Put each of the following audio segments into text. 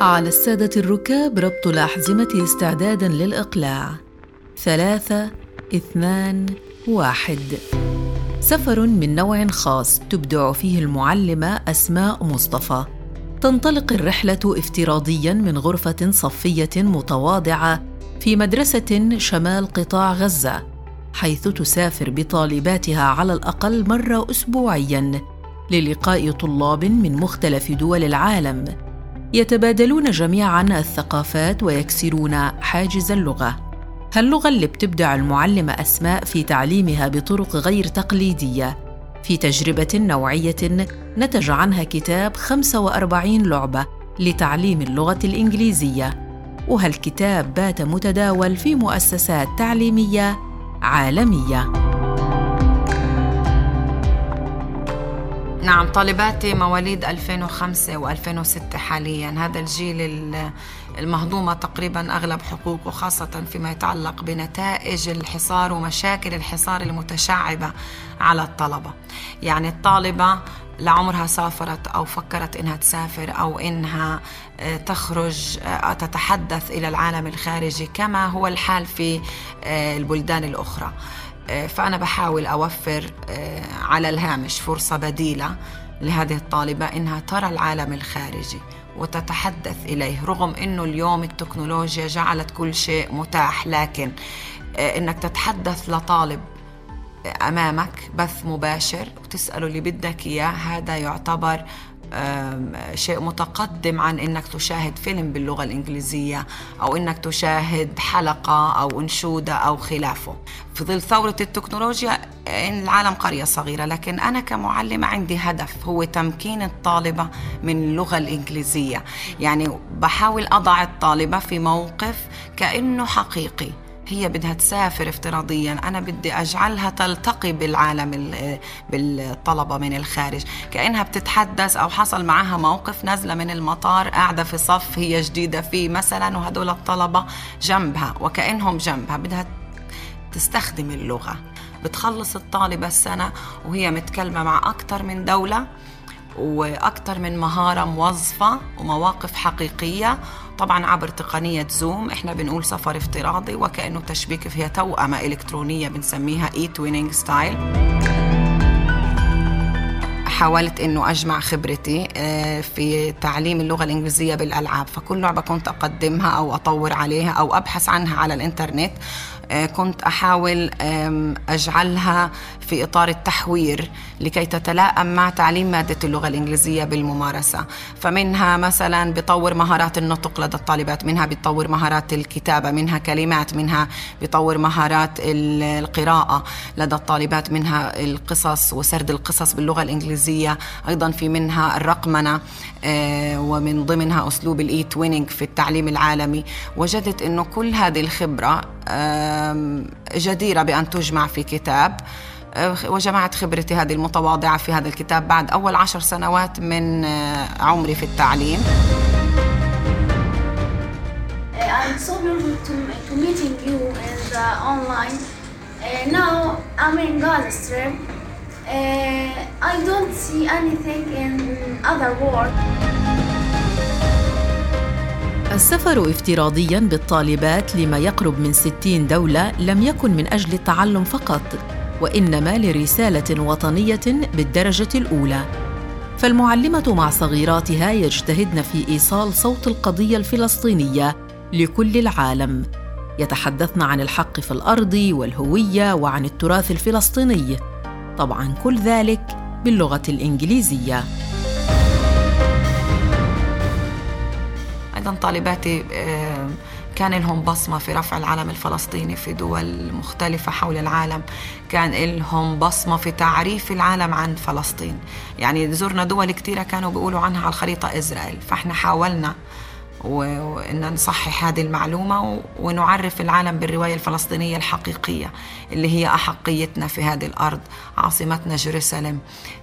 على السادة الركاب ربط الأحزمة استعدادا للإقلاع. ثلاثة اثنان واحد. سفر من نوع خاص تبدع فيه المعلمة أسماء مصطفى. تنطلق الرحلة افتراضيا من غرفة صفية متواضعة في مدرسة شمال قطاع غزة حيث تسافر بطالباتها على الأقل مرة أسبوعيا للقاء طلاب من مختلف دول العالم. يتبادلون جميعا الثقافات ويكسرون حاجز اللغة. هاللغة اللي بتبدع المعلمه أسماء في تعليمها بطرق غير تقليدية. في تجربة نوعية نتج عنها كتاب 45 لعبة لتعليم اللغة الإنجليزية. وهالكتاب بات متداول في مؤسسات تعليمية عالمية. نعم طالباتي مواليد 2005 و2006 حاليا. هذا الجيل المهضومة تقريبا أغلب حقوقه خاصة فيما يتعلق بنتائج الحصار ومشاكل الحصار المتشعبة على الطلبة. يعني الطالبة لعمرها سافرت أو فكرت إنها تسافر أو إنها آه، تخرج آه، تتحدث إلى العالم الخارجي كما هو الحال في آه، البلدان الأخرى. فأنا بحاول أوفر على الهامش فرصة بديلة لهذه الطالبة إنها ترى العالم الخارجي وتتحدث إليه رغم أنه اليوم التكنولوجيا جعلت كل شيء متاح لكن إنك تتحدث لطالب أمامك بث مباشر وتسأله اللي بدك إياه هذا يعتبر شيء متقدم عن إنك تشاهد فيلم باللغة الإنجليزية أو إنك تشاهد حلقة أو أنشودة أو خلافه. في ظل ثورة التكنولوجيا العالم قرية صغيرة لكن أنا كمعلمة عندي هدف هو تمكين الطالبة من اللغة الإنجليزية. يعني بحاول أضع الطالبة في موقف كأنه حقيقي. هي بدها تسافر افتراضيا. أنا بدي أجعلها تلتقي بالعالم بالطلبة من الخارج. كأنها بتتحدث أو حصل معها موقف نازلة من المطار قاعدة في صف هي جديدة فيه مثلا وهدول الطلبة جنبها وكأنهم جنبها. بدها تستخدم اللغة. بتخلص الطالبة السنة وهي متكلمة مع أكثر من دولة وأكثر من مهارة موظفة ومواقف حقيقية طبعا عبر تقنية زوم إحنا بنقول سفر افتراضي وكأنه تشبيك فيها توأمة إلكترونية بنسميها eTwinning style حاولت إنه أجمع خبرتي آه، في تعليم اللغة الإنجليزية بالألعاب فكل لعبة كنت أقدمها أو أطور عليها أو أبحث عنها على الإنترنت آه، كنت أحاول أجعلها في إطار التحوير لكي تتلائم مع تعليم مادة اللغة الإنجليزية بالممارسة. فمنها مثلا بطور مهارات النطق لدى الطالبات منها بتطور مهارات الكتابة منها كلمات منها بطور مهارات القراءة لدى الطالبات منها القصص وسرد القصص باللغة الإنجليزية. أيضا في منها الرقمنة آه، ومن ضمنها أسلوب ال eTwinning في التعليم العالمي. وجدت إنه كل هذه الخبرة جديرة بأن تجمع في كتاب. وجمعت خبرتي هذه المتواضعة في هذا الكتاب بعد أول عشر سنوات من آه، عمري في التعليم I'm so grateful to, to meeting you in the online. Uh, now I'm in Gaza Strip. Uh, I don't see anything in other world. السفر افتراضيا بالطالبات لما يقرب من 60 دولة لم يكن من أجل التعلم فقط وإنما لرسالة وطنية بالدرجة الأولى. فالمعلمة مع صغيراتها يجتهدن في إيصال صوت القضية الفلسطينية لكل العالم. يتحدثن عن الحق في الأرض والهوية وعن التراث الفلسطيني. طبعا كل ذلك باللغة الإنجليزية. أيضا طالباتي آه، كان لهم بصمة في رفع العلم الفلسطيني في دول مختلفة حول العالم. كان لهم بصمة في تعريف العالم عن فلسطين. يعني زرنا دول كثيرة كانوا بيقولوا عنها على الخريطة إسرائيل. فإحنا حاولنا وإن نصحح هذه المعلومة ونعرف العالم بالرواية الفلسطينية الحقيقية اللي هي أحقيتنا في هذه الأرض عاصمتنا جيروسالم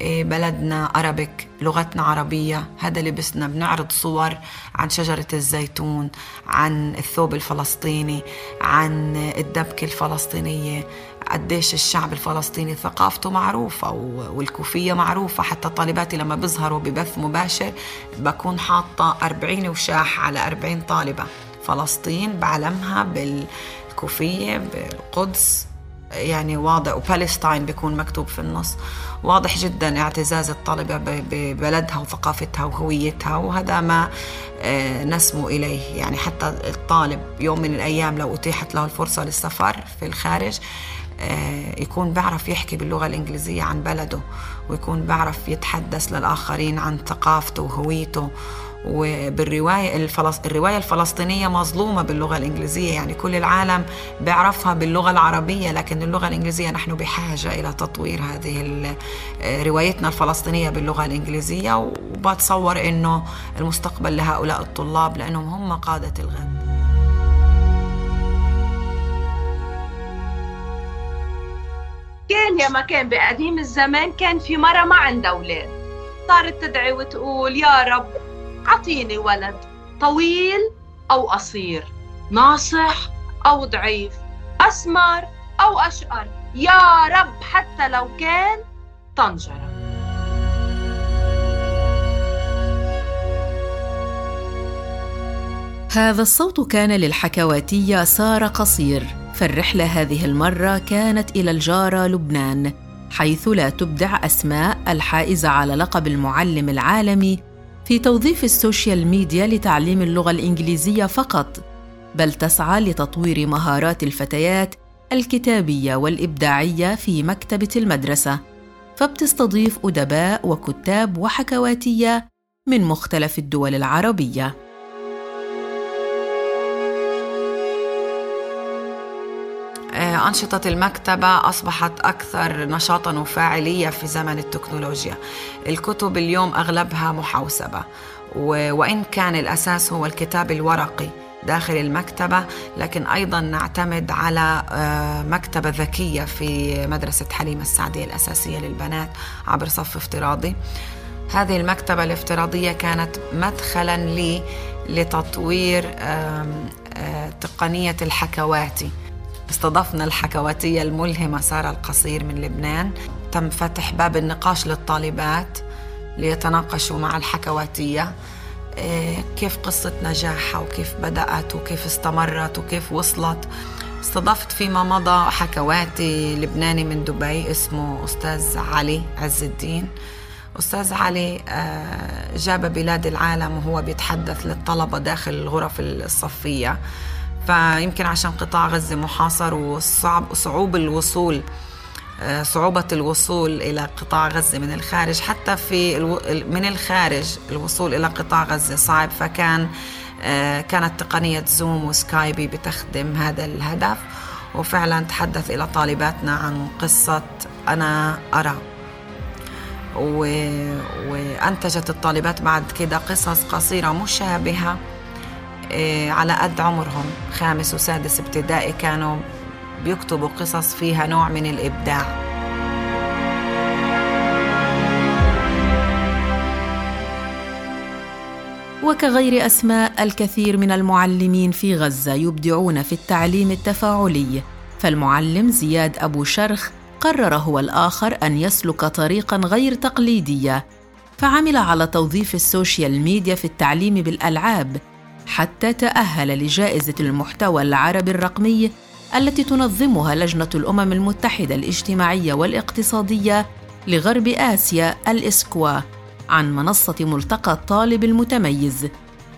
إيه، بلدنا أربك لغتنا عربية. هذا لبسنا بنعرض صور عن شجرة الزيتون عن الثوب الفلسطيني عن الدبكة الفلسطينية. قديش الشعب الفلسطيني ثقافته معروفة والكوفية معروفة. حتى طالباتي لما بيظهروا ببث مباشر بكون حاطة أربعين وشاح على أربعين طالبة فلسطين بعلمها بالكوفية بالقدس. يعني واضح وبالستاين بيكون مكتوب في النص. واضح جدا اعتزاز الطالبة ببلدها وثقافتها وهويتها وهذا ما آه، نسمو إليه. يعني حتى الطالب يوم من الأيام لو أتيحت له الفرصة للسفر في الخارج يكون بعرف يحكي باللغة الإنجليزية عن بلده ويكون بعرف يتحدث للآخرين عن ثقافته وهويته. وبالرواية الفلس... الرواية الفلسطينية مظلومة باللغة الإنجليزية يعني كل العالم بيعرفها باللغة العربية لكن اللغة الإنجليزية نحن بحاجة إلى تطوير هذه روايتنا الفلسطينية باللغة الإنجليزية. وبتصور إنه المستقبل لهؤلاء الطلاب لأنهم هم قادة الغد. كان يا ما كان بقديم الزمان كان في مرة ما عندها أولاد. صارت تدعي وتقول يا رب عطيني ولد طويل أو قصير ناصح أو ضعيف أسمر أو أشقر يا رب حتى لو كان طنجرة. هذا الصوت كان للحكواتية سارة قصير. فالرحلة هذه المرة كانت إلى الجارة لبنان حيث لا تبدع أسماء الحائزة على لقب المعلم العالمي في توظيف السوشيال ميديا لتعليم اللغة الإنجليزية فقط بل تسعى لتطوير مهارات الفتيات الكتابية والإبداعية في مكتبة المدرسة فبتستضيف أدباء وكتاب وحكواتية من مختلف الدول العربية. أنشطة المكتبة أصبحت أكثر نشاطا وفاعلية في زمن التكنولوجيا. الكتب اليوم أغلبها محوسبة وإن كان الأساس هو الكتاب الورقي داخل المكتبة لكن أيضا نعتمد على آه، مكتبة ذكية في مدرسة حليمة السعدية الأساسية للبنات عبر صف افتراضي. هذه المكتبة الافتراضية كانت مدخلا لي لتطوير آه، تقنية الحكواتي. استضفنا الحكواتية الملهمة سارة القصير من لبنان. تم فتح باب النقاش للطالبات ليتناقشوا مع الحكواتية. إيه، كيف قصة نجاحها وكيف بدأت وكيف استمرت وكيف وصلت. استضفت فيما مضى حكواتي لبناني من دبي اسمه أستاذ علي عز الدين. أستاذ علي آه، جاب بلاد العالم وهو بيتحدث للطلبة داخل الغرف الصفية. فيمكن عشان قطاع غزة محاصر وصعب صعوب الوصول آه، صعوبة الوصول إلى قطاع غزة من الخارج. حتى في ألو... من الخارج الوصول إلى قطاع غزة صعب فكان آه، كانت تقنية زوم وسكايبي بتخدم هذا الهدف. وفعلا تحدث إلى طالباتنا عن قصة أنا أرى. و... وأنتجت الطالبات بعد كده قصص قصيرة مشابهة. على قد عمرهم. خامس وسادس ابتدائي كانوا بيكتبوا قصص فيها نوع من الإبداع. وكغير أسماء الكثير من المعلمين في غزة يبدعون في التعليم التفاعلي. فالمعلم زياد أبو شرخ قرر هو الآخر أن يسلك طريقا غير تقليدية فعمل على توظيف ال social media في التعليم بالألعاب حتى تأهل لجائزة المحتوى العربي الرقمي التي تنظمها لجنة الأمم المتحدة الاجتماعية والاقتصادية لغرب آسيا الإسكوا عن منصة ملتقى الطالب المتميز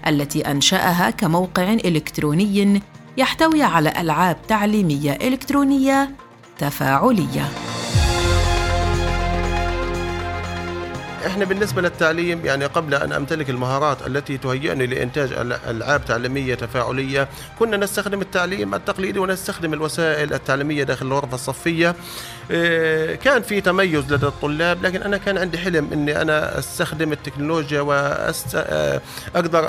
التي أنشأها كموقع إلكتروني يحتوي على ألعاب تعليمية إلكترونية تفاعلية. إحنا بالنسبة للتعليم يعني قبل أن أمتلك المهارات التي تهيئني لإنتاج العاب تعليمية تفاعلية كنا نستخدم التعليم التقليدي ونستخدم الوسائل التعليمية داخل الغرفة الصفية. كان في تميز لدى الطلاب لكن أنا كان عندي حلم إني أنا أستخدم التكنولوجيا واقدر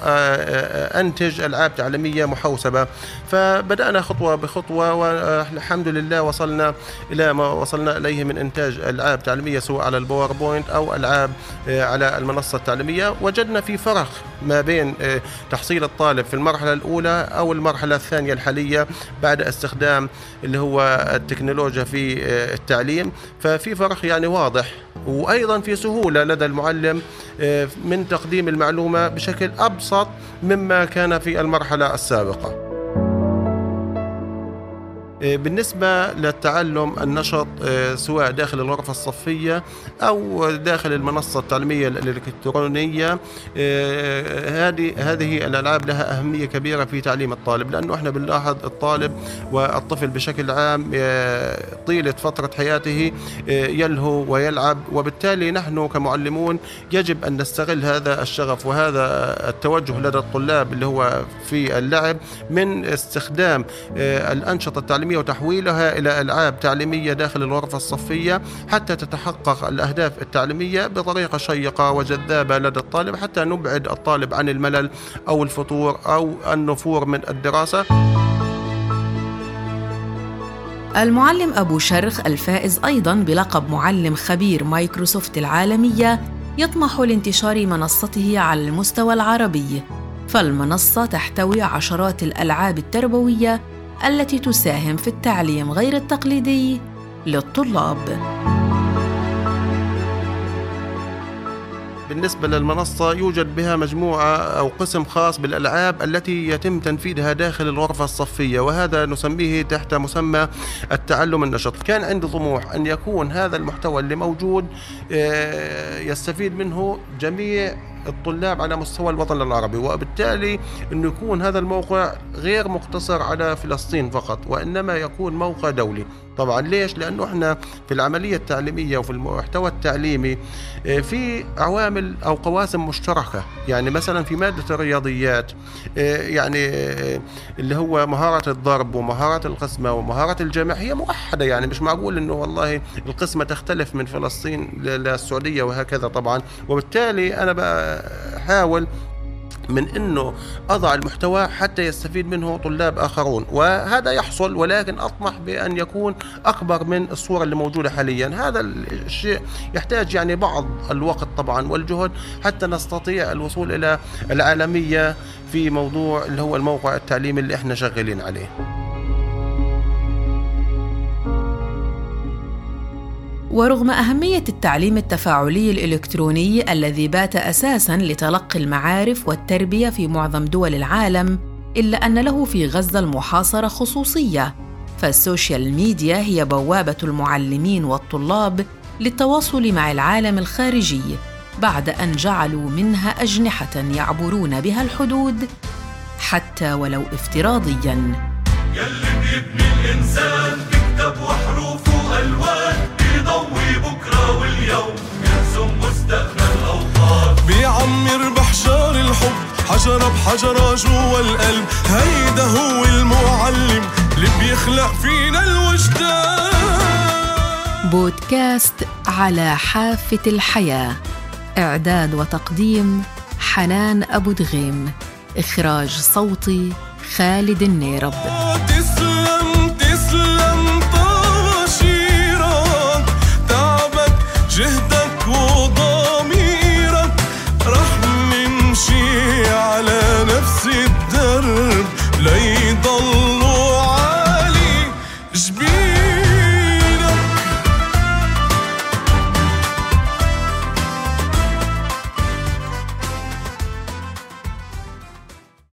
أنتج ألعاب تعليمية محوسبة. فبدأنا خطوة بخطوة والحمد لله وصلنا إلى ما وصلنا إليه من إنتاج ألعاب تعليمية سواء على الباوربوينت أو ألعاب على المنصة التعليمية. وجدنا في فرق ما بين تحصيل الطالب في المرحلة الأولى أو المرحلة الثانية الحالية بعد استخدام اللي هو التكنولوجيا في التعليم ففي فرق يعني واضح. وأيضا في سهولة لدى المعلم من تقديم المعلومة بشكل أبسط مما كان في المرحلة السابقة. آه، بالنسبة للتعلم النشط آه، سواء داخل الغرفة الصفية أو داخل المنصة التعليمية الإلكترونية آه، هذه هذه الألعاب لها أهمية كبيرة في تعليم الطالب لأنه إحنا بنلاحظ الطالب والطفل بشكل عام طيلة فترة حياته يلهو ويلعب وبالتالي نحن كمعلمون يجب أن نستغل هذا الشغف وهذا التوجه لدى الطلاب اللي هو في اللعب من استخدام الأنشطة التعليمية التعليمية وتحويلها إلى ألعاب تعليمية داخل الغرفة الصفية حتى تتحقق الأهداف التعليمية بطريقة شيقة وجذابة لدى الطالب حتى نبعد الطالب عن الملل أو الفتور أو النفور من الدراسة. المعلم أبو شرخ الفائز أيضا بلقب معلم خبير مايكروسوفت العالمية يطمح لانتشار منصته على المستوى العربي. فالمنصة تحتوي عشرات الألعاب التربوية التي تساهم في التعليم غير التقليدي للطلاب. بالنسبة للمنصة يوجد بها مجموعة أو قسم خاص بالألعاب التي يتم تنفيذها داخل الغرفة الصفية وهذا نسميه تحت مسمى التعلم النشط. كان عندي طموح أن يكون هذا المحتوى اللي موجود آه، يستفيد منه جميع الطلاب على مستوى الوطن العربي وبالتالي أنه يكون هذا الموقع غير مقتصر على فلسطين فقط وإنما يكون موقع دولي. طبعا. ليش؟ لأنه إحنا في العملية التعليمية وفي المحتوى التعليمي آه، في عوامل أو قواسم مشتركة. يعني مثلا في مادة الرياضيات آه، يعني آه، اللي هو مهارة الضرب ومهارة القسمة ومهارة الجمع هي موحدة. يعني مش معقول أنه والله القسمة تختلف من فلسطين للسعودية وهكذا طبعا. وبالتالي أنا بحاول من إنه أضع المحتوى حتى يستفيد منه طلاب آخرون وهذا يحصل ولكن أطمح بأن يكون أكبر من الصورة اللي موجودة حاليا. هذا الشيء يحتاج يعني بعض الوقت طبعا والجهد حتى نستطيع الوصول إلى العالمية في موضوع اللي هو الموقع التعليمي اللي إحنا شغالين عليه. ورغم أهمية التعليم التفاعلي الإلكتروني الذي بات أساساً لتلقي المعارف والتربية في معظم دول العالم، إلا أن له في غزة المحاصرة خصوصية، فال social media هي بوابة المعلمين والطلاب للتواصل مع العالم الخارجي، بعد أن جعلوا منها أجنحة يعبرون بها الحدود حتى ولو افتراضياً. يلي بيبني الإنسان بكتب وحروف وألوان حجرة بحجرة جوا القلب. هيدا هو المعلم اللي بيخلق فينا الوجدان. بودكاست على حافة الحياة. إعداد وتقديم حنان أبو دغيم. إخراج صوتي خالد النيرب.